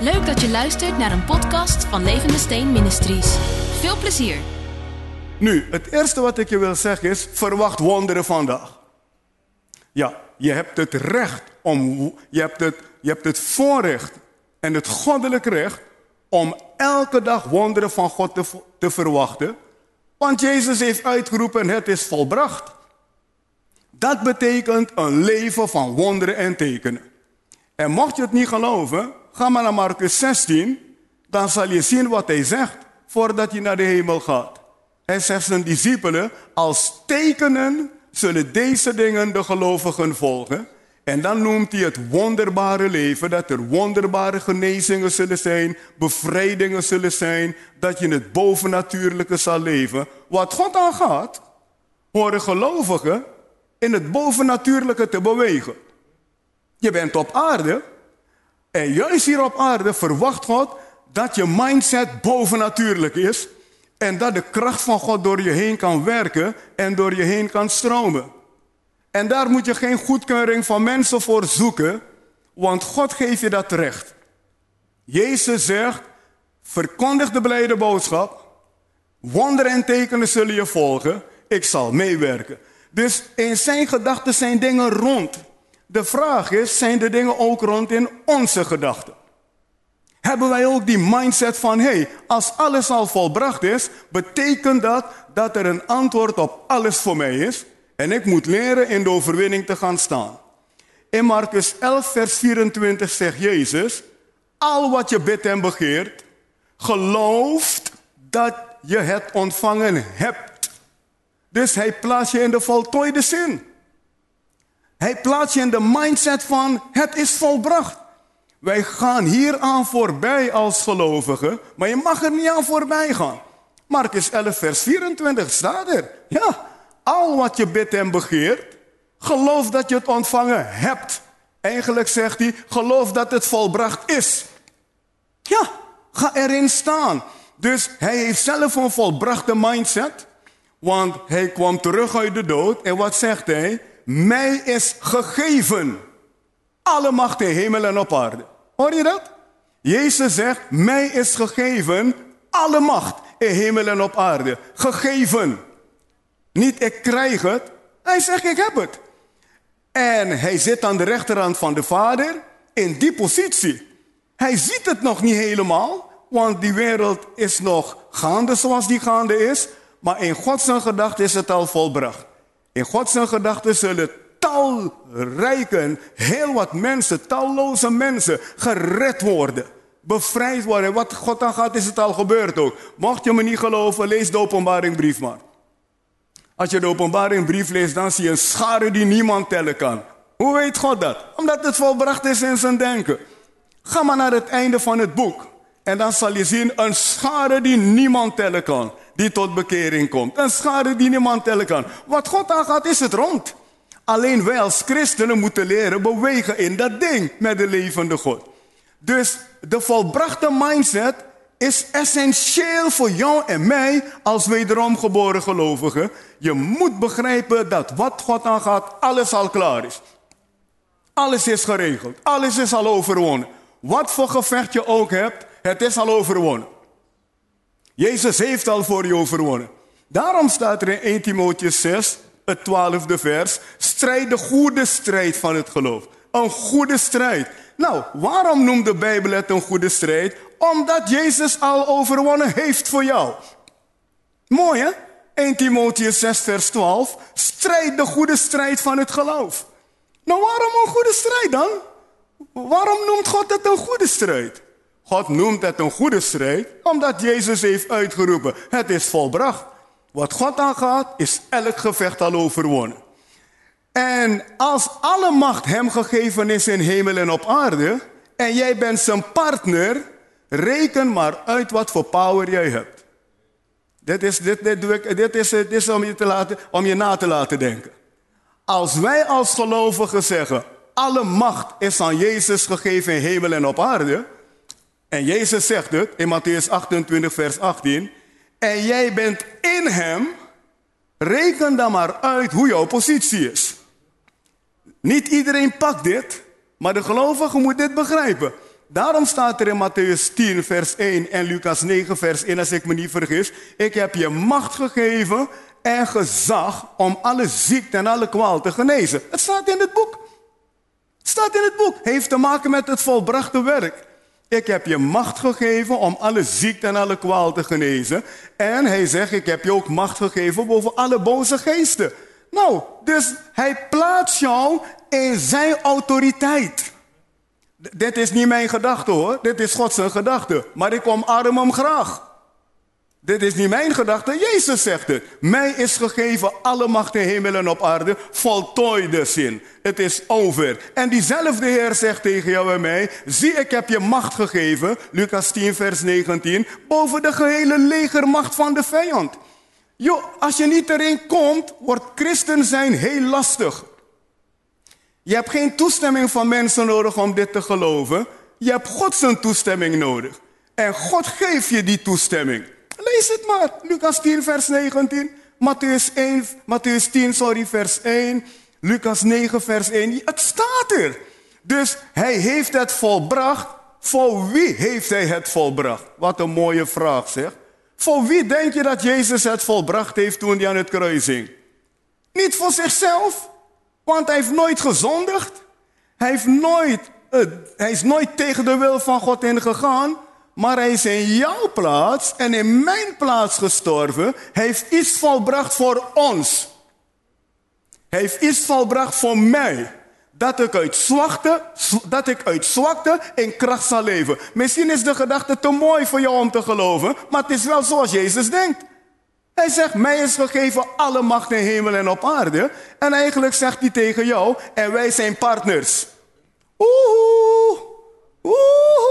Leuk dat je luistert naar een podcast van Levende Steen Ministries. Veel plezier. Nu, het eerste wat ik je wil zeggen is: verwacht wonderen vandaag. Ja, je hebt het recht om, je hebt het, je hebt het voorrecht en het goddelijk recht om elke dag wonderen van God te, te verwachten. Want Jezus heeft uitgeroepen: het is volbracht. Dat betekent een leven van wonderen en tekenen. En mocht je het niet geloven, ga maar naar Marcus 16, dan zal je zien wat hij zegt voordat je naar de hemel gaat. Hij zegt zijn discipelen, als tekenen zullen deze dingen de gelovigen volgen. En dan noemt hij het wonderbare leven, dat er wonderbare genezingen zullen zijn, bevrijdingen zullen zijn, dat je het bovennatuurlijke zal leven. Wat God aangaat, horen gelovigen in het bovennatuurlijke te bewegen. Je bent op aarde en juist hier op aarde verwacht God dat je mindset bovennatuurlijk is en dat de kracht van God door je heen kan werken en door je heen kan stromen. En daar moet je geen goedkeuring van mensen voor zoeken, want God geeft je dat recht. Jezus zegt, verkondig de blijde boodschap, wonderen en tekenen zullen je volgen, ik zal meewerken. Dus in zijn gedachten zijn dingen rond. De vraag is, zijn de dingen ook rond in onze gedachten? Hebben wij ook die mindset van, hey, als alles al volbracht is, betekent dat dat er een antwoord op alles voor mij is en ik moet leren in de overwinning te gaan staan. In Marcus 11, vers 24 zegt Jezus, al wat je bidt en begeert, gelooft dat je het ontvangen hebt. Dus hij plaatst je in de voltooide zin. Hij plaatst je in de mindset van het is volbracht. Wij gaan hier aan voorbij als gelovigen, maar je mag er niet aan voorbij gaan. Marcus 11, vers 24 staat er. Ja, al wat je bidt en begeert, geloof dat je het ontvangen hebt. Eigenlijk zegt hij, geloof dat het volbracht is. Ja, ga erin staan. Dus hij heeft zelf een volbrachte mindset, want hij kwam terug uit de dood. En wat zegt hij? Mij is gegeven alle macht in hemel en op aarde. Hoor je dat? Jezus zegt, mij is gegeven alle macht in hemel en op aarde. Gegeven. Niet ik krijg het. Hij zegt, ik heb het. En hij zit aan de rechterhand van de Vader in die positie. Hij ziet het nog niet helemaal, want die wereld is nog gaande zoals die gaande is. Maar in Gods gedachte is het al volbracht. In Gods gedachten zullen talrijken, heel wat mensen, talloze mensen gered worden. Bevrijd worden. Wat God aan gaat, is het al gebeurd ook. Mocht je me niet geloven, lees de openbaringbrief maar. Als je de openbaringbrief leest, dan zie je een schare die niemand tellen kan. Hoe weet God dat? Omdat het volbracht is in zijn denken. Ga maar naar het einde van het boek. En dan zal je zien een schare die niemand tellen kan die tot bekering komt. Een schade die niemand tellen kan. Wat God aangaat is het rond. Alleen wij als christenen moeten leren bewegen in dat ding met de levende God. Dus de volbrachte mindset is essentieel voor jou en mij als wederom geboren gelovigen. Je moet begrijpen dat wat God aangaat, alles al klaar is. Alles is geregeld. Alles is al overwonnen. Wat voor gevecht je ook hebt, het is al overwonnen. Jezus heeft al voor je overwonnen. Daarom staat er in 1 Timotheus 6, het twaalfde vers, strijd de goede strijd van het geloof. Een goede strijd. Nou, waarom noemt de Bijbel het een goede strijd? Omdat Jezus al overwonnen heeft voor jou. Mooi hè? 1 Timotheus 6 vers 12, strijd de goede strijd van het geloof. Nou, waarom een goede strijd dan? Waarom noemt God het een goede strijd? God noemt het een goede strijd, omdat Jezus heeft uitgeroepen, het is volbracht. Wat God aangaat, is elk gevecht al overwonnen. En als alle macht hem gegeven is in hemel en op aarde, en jij bent zijn partner, reken maar uit wat voor power jij hebt. Dit is, dit, dit, doe ik, dit is, dit om, je te laten, om je na te laten denken. Als wij als gelovigen zeggen, alle macht is aan Jezus gegeven in hemel en op aarde, en Jezus zegt het in Matthäus 28, vers 18. En jij bent in hem. Reken dan maar uit hoe jouw positie is. Niet iedereen pakt dit, maar de gelovige moet dit begrijpen. Daarom staat er in Matthäus 10, vers 1 en Lucas 9, vers 1, als ik me niet vergis. Ik heb je macht gegeven en gezag om alle ziekte en alle kwaal te genezen. Het staat in het boek. Het staat in het boek. Heeft te maken met het volbrachte werk. Ik heb je macht gegeven om alle ziekte en alle kwaal te genezen. En hij zegt, ik heb je ook macht gegeven boven alle boze geesten. Nou, dus hij plaatst jou in zijn autoriteit. Dit is niet mijn gedachte hoor, dit is Gods gedachte. Maar ik omarm hem graag. Dit is niet mijn gedachte, Jezus zegt het. Mij is gegeven alle macht in hemel en op aarde. Voltooi de zin. Het is over. En diezelfde Heer zegt tegen jou en mij: Zie, ik heb je macht gegeven. Lucas 10, vers 19. Boven de gehele legermacht van de vijand. Jo, als je niet erin komt, wordt christen zijn heel lastig. Je hebt geen toestemming van mensen nodig om dit te geloven. Je hebt Gods toestemming nodig. En God geeft je die toestemming. Lees het maar. Lucas 10, vers 19. Matthäus, 1, Matthäus 10, sorry, vers 1. Lucas 9, vers 1. Het staat er. Dus hij heeft het volbracht. Voor wie heeft hij het volbracht? Wat een mooie vraag zeg. Voor wie denk je dat Jezus het volbracht heeft toen hij aan het kruis hing? Niet voor zichzelf, want hij heeft nooit gezondigd. Hij, heeft nooit, uh, hij is nooit tegen de wil van God ingegaan. Maar hij is in jouw plaats en in mijn plaats gestorven. Hij heeft iets volbracht voor ons. Hij heeft iets volbracht voor mij. Dat ik uit zwakte, dat ik uit zwakte in kracht zal leven. Misschien is de gedachte te mooi voor jou om te geloven, maar het is wel zoals Jezus denkt. Hij zegt, mij is gegeven alle macht in hemel en op aarde. En eigenlijk zegt hij tegen jou, en wij zijn partners. Oeh, oeh,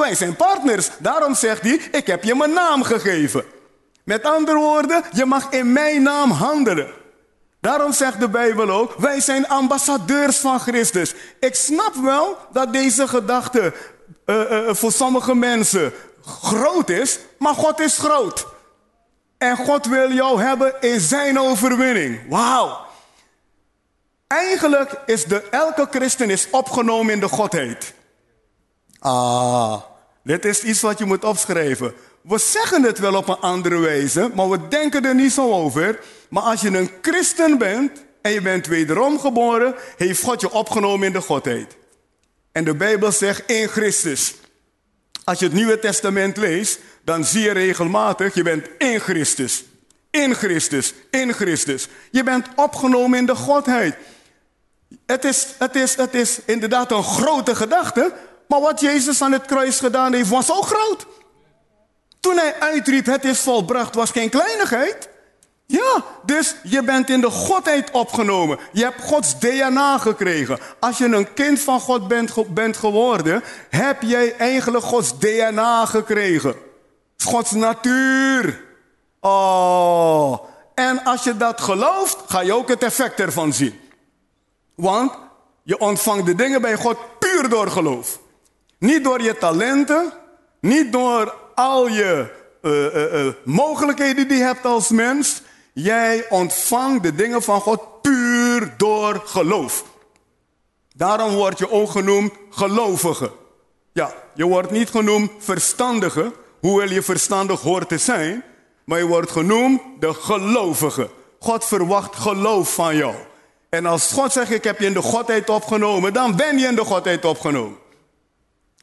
wij zijn partners. Daarom zegt hij, ik heb je mijn naam gegeven. Met andere woorden, je mag in mijn naam handelen. Daarom zegt de Bijbel ook, wij zijn ambassadeurs van Christus. Ik snap wel dat deze gedachte uh, uh, voor sommige mensen groot is, maar God is groot. En God wil jou hebben in zijn overwinning. Wauw. Eigenlijk is de, elke christen is opgenomen in de Godheid. Ah, dit is iets wat je moet opschrijven. We zeggen het wel op een andere wijze, maar we denken er niet zo over. Maar als je een christen bent en je bent wederom geboren, heeft God je opgenomen in de Godheid. En de Bijbel zegt in Christus. Als je het Nieuwe Testament leest, dan zie je regelmatig, je bent in Christus. In Christus, in Christus. Je bent opgenomen in de Godheid. Het is, het is, het is inderdaad een grote gedachte, maar wat Jezus aan het kruis gedaan heeft, was zo groot. Toen hij uitriep, het is volbracht, was geen kleinigheid. Ja, dus je bent in de Godheid opgenomen. Je hebt Gods DNA gekregen. Als je een kind van God bent, bent geworden, heb jij eigenlijk Gods DNA gekregen. Gods natuur. Oh. En als je dat gelooft, ga je ook het effect ervan zien. Want je ontvangt de dingen bij God puur door geloof. Niet door je talenten, niet door al je uh, uh, uh, mogelijkheden die je hebt als mens. Jij ontvangt de dingen van God puur door geloof. Daarom word je ook genoemd gelovige. Ja, je wordt niet genoemd verstandige, hoewel je verstandig hoort te zijn. Maar je wordt genoemd de gelovige. God verwacht geloof van jou. En als God zegt, ik heb je in de Godheid opgenomen, dan ben je in de Godheid opgenomen.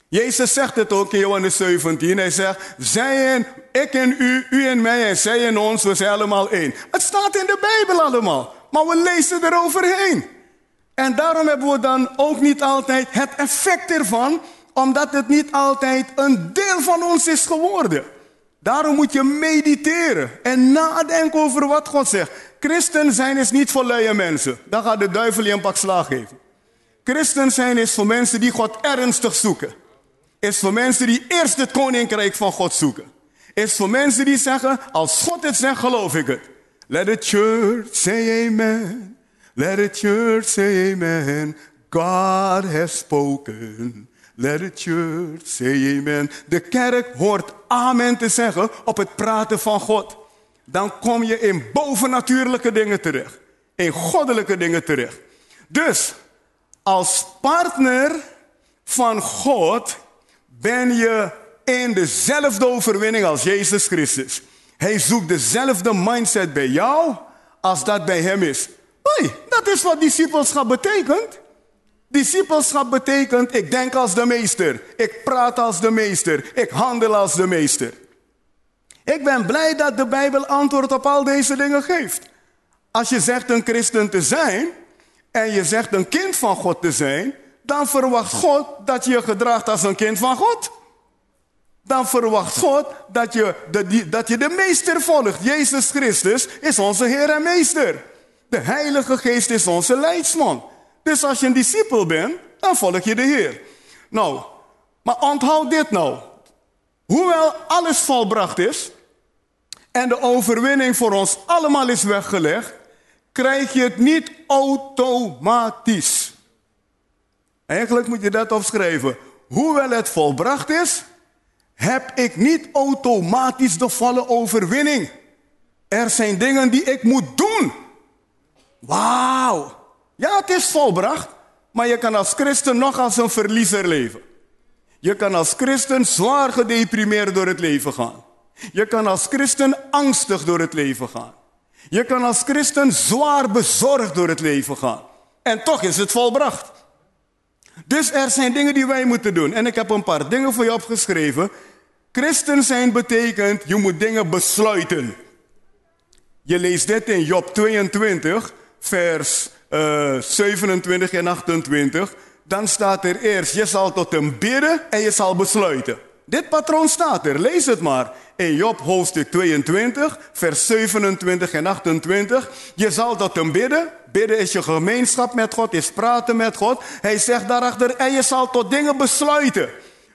Jezus zegt het ook in Johannes 17. Hij zegt, zij en ik en u, u en mij en zij en ons, we zijn allemaal één. Het staat in de Bijbel allemaal, maar we lezen eroverheen. En daarom hebben we dan ook niet altijd het effect ervan, omdat het niet altijd een deel van ons is geworden. Daarom moet je mediteren en nadenken over wat God zegt. Christen zijn is niet voor luie mensen. Dan gaat de duivel je een pak slaag geven. Christen zijn is voor mensen die God ernstig zoeken is voor mensen die eerst het koninkrijk van God zoeken. Is voor mensen die zeggen, als God het zegt, geloof ik het. Let the church say amen. Let the church say amen. God has spoken. Let the church say amen. De kerk hoort amen te zeggen op het praten van God. Dan kom je in bovennatuurlijke dingen terecht. In goddelijke dingen terecht. Dus, als partner van God ben je in dezelfde overwinning als Jezus Christus. Hij zoekt dezelfde mindset bij jou als dat bij hem is. Hoi, dat is wat discipelschap betekent. Discipelschap betekent, ik denk als de meester, ik praat als de meester, ik handel als de meester. Ik ben blij dat de Bijbel antwoord op al deze dingen geeft. Als je zegt een christen te zijn en je zegt een kind van God te zijn, dan verwacht God dat je je gedraagt als een kind van God. Dan verwacht God dat je de, dat je de meester volgt. Jezus Christus is onze Heer en Meester. De Heilige Geest is onze leidsman. Dus als je een discipel bent, dan volg je de Heer. Nou, maar onthoud dit nou. Hoewel alles volbracht is en de overwinning voor ons allemaal is weggelegd, krijg je het niet automatisch. Eigenlijk moet je dat opschrijven. Hoewel het volbracht is, heb ik niet automatisch de volle overwinning. Er zijn dingen die ik moet doen. Wauw. Ja, het is volbracht, maar je kan als christen nog als een verliezer leven. Je kan als christen zwaar gedeprimeerd door het leven gaan. Je kan als christen angstig door het leven gaan. Je kan als christen zwaar bezorgd door het leven gaan. En toch is het volbracht. Dus er zijn dingen die wij moeten doen. En ik heb een paar dingen voor je opgeschreven. Christen zijn betekent, je moet dingen besluiten. Je leest dit in Job 22, vers uh, eh, 27 en 28. Dan staat er eerst, je zal tot hem bidden en je zal besluiten. Dit patroon staat er, lees het maar. In Job hoofdstuk 22, vers 27 en 28. Je zal tot hem bidden. Bidden is je gemeenschap met God, is praten met God. Hij zegt daarachter, en je zal tot dingen besluiten.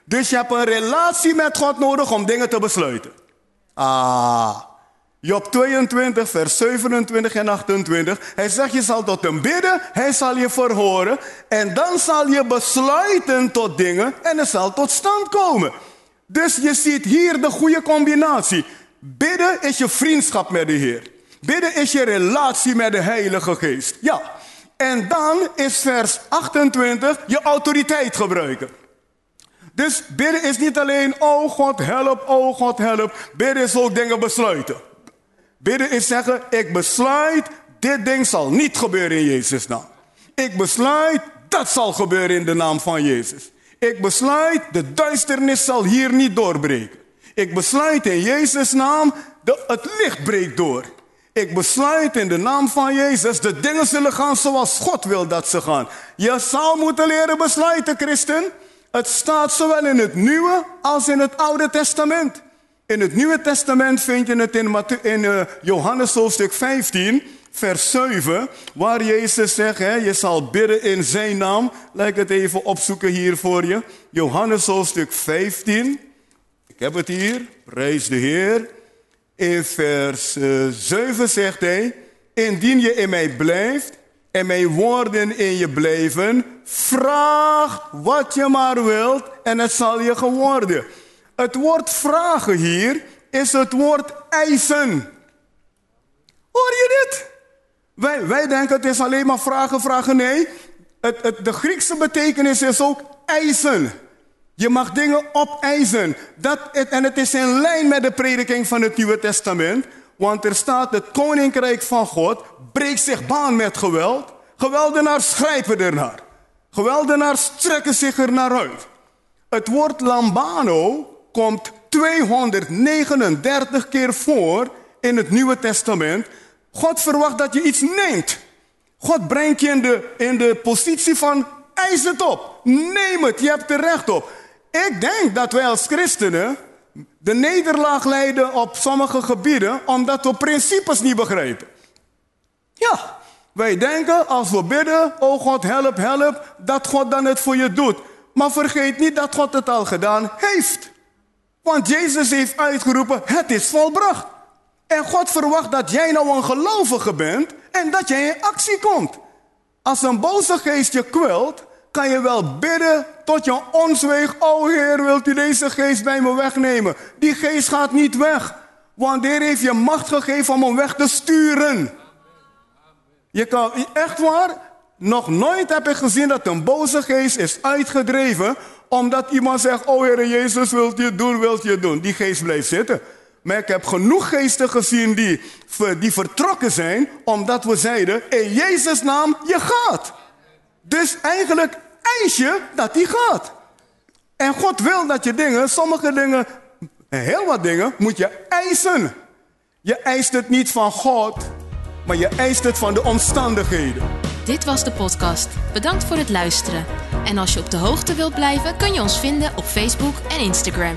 Dus je hebt een relatie met God nodig om dingen te besluiten. Ah. Job 22, vers 27 en 28. Hij zegt, je zal tot hem bidden, hij zal je verhoren. En dan zal je besluiten tot dingen en het zal tot stand komen. Dus je ziet hier de goede combinatie. Bidden is je vriendschap met de Heer. Bidden is je relatie met de Heilige Geest. Ja. En dan is vers 28 je autoriteit gebruiken. Dus bidden is niet alleen, oh God help, oh God help. Bidden is ook dingen besluiten. Bidden is zeggen, ik besluit, dit ding zal niet gebeuren in Jezus' naam. Ik besluit, dat zal gebeuren in de naam van Jezus. Ik besluit, de duisternis zal hier niet doorbreken. Ik besluit in Jezus' naam, de, het licht breekt door. Ik besluit in de naam van Jezus, de dingen zullen gaan zoals God wil dat ze gaan. Je zal moeten leren besluiten, christen. Het staat zowel in het Nieuwe als in het Oude Testament. In het Nieuwe Testament vind je het in, in uh, Johannes hoofdstuk 15, vers 7, waar Jezus zegt, hè, je zal bidden in zijn naam. Laat het even opzoeken hier voor je. Johannes hoofdstuk 15. Ik heb het hier, prijs de Heer. In vers uh, eh, 7 zegt hij, indien je in mij blijft en mijn woorden in je blijven, vraag wat je maar wilt en het zal je geworden. Het woord vragen hier is het woord eisen. Hoor je dit? Wij, wij denken het is alleen maar vragen, vragen. Nee, het, de Griekse betekenis is ook eisen. Je mag dingen opeisen. Dat, en het is in lijn met de prediking van het Nieuwe Testament. Want er staat, het koninkrijk van God breekt zich baan met geweld. Geweldenaars grijpen ernaar. Geweldenaars trekken zich er naar uit. Het woord lambano komt 239 keer voor in het Nieuwe Testament. God verwacht dat je iets neemt. God brengt je in de, in de positie van eis het op. Neem het, je hebt er recht op. Ik denk dat wij als christenen de nederlaag leiden op sommige gebieden omdat we principes niet begrijpen. Ja, wij denken als we bidden, oh God help, help, dat God dan het voor je doet. Maar vergeet niet dat God het al gedaan heeft. Want Jezus heeft uitgeroepen, het is volbracht. En God verwacht dat jij nou een gelovige bent en dat jij in actie komt. Als een boze geest je kwelt, kan je wel bidden tot je onzweeg. O Heer, wilt u deze geest bij me wegnemen? Die geest gaat niet weg. Want Heer heeft je macht gegeven om hem weg te sturen. Je kan, echt waar, Nog nooit heb ik gezien dat een boze geest is uitgedreven omdat iemand zegt, oh Heer Jezus, wilt je doen, wilt je doen. Die geest blijft zitten. Maar ik heb genoeg geesten gezien die, die vertrokken zijn omdat we zeiden, in Jezus naam, je gaat. Dus eigenlijk eis je dat die gaat. En God wil dat je dingen, sommige dingen, heel wat dingen, moet je eisen. Je eist het niet van God, maar je eist het van de omstandigheden. Dit was de podcast. Bedankt voor het luisteren. En als je op de hoogte wilt blijven, kun je ons vinden op Facebook en Instagram.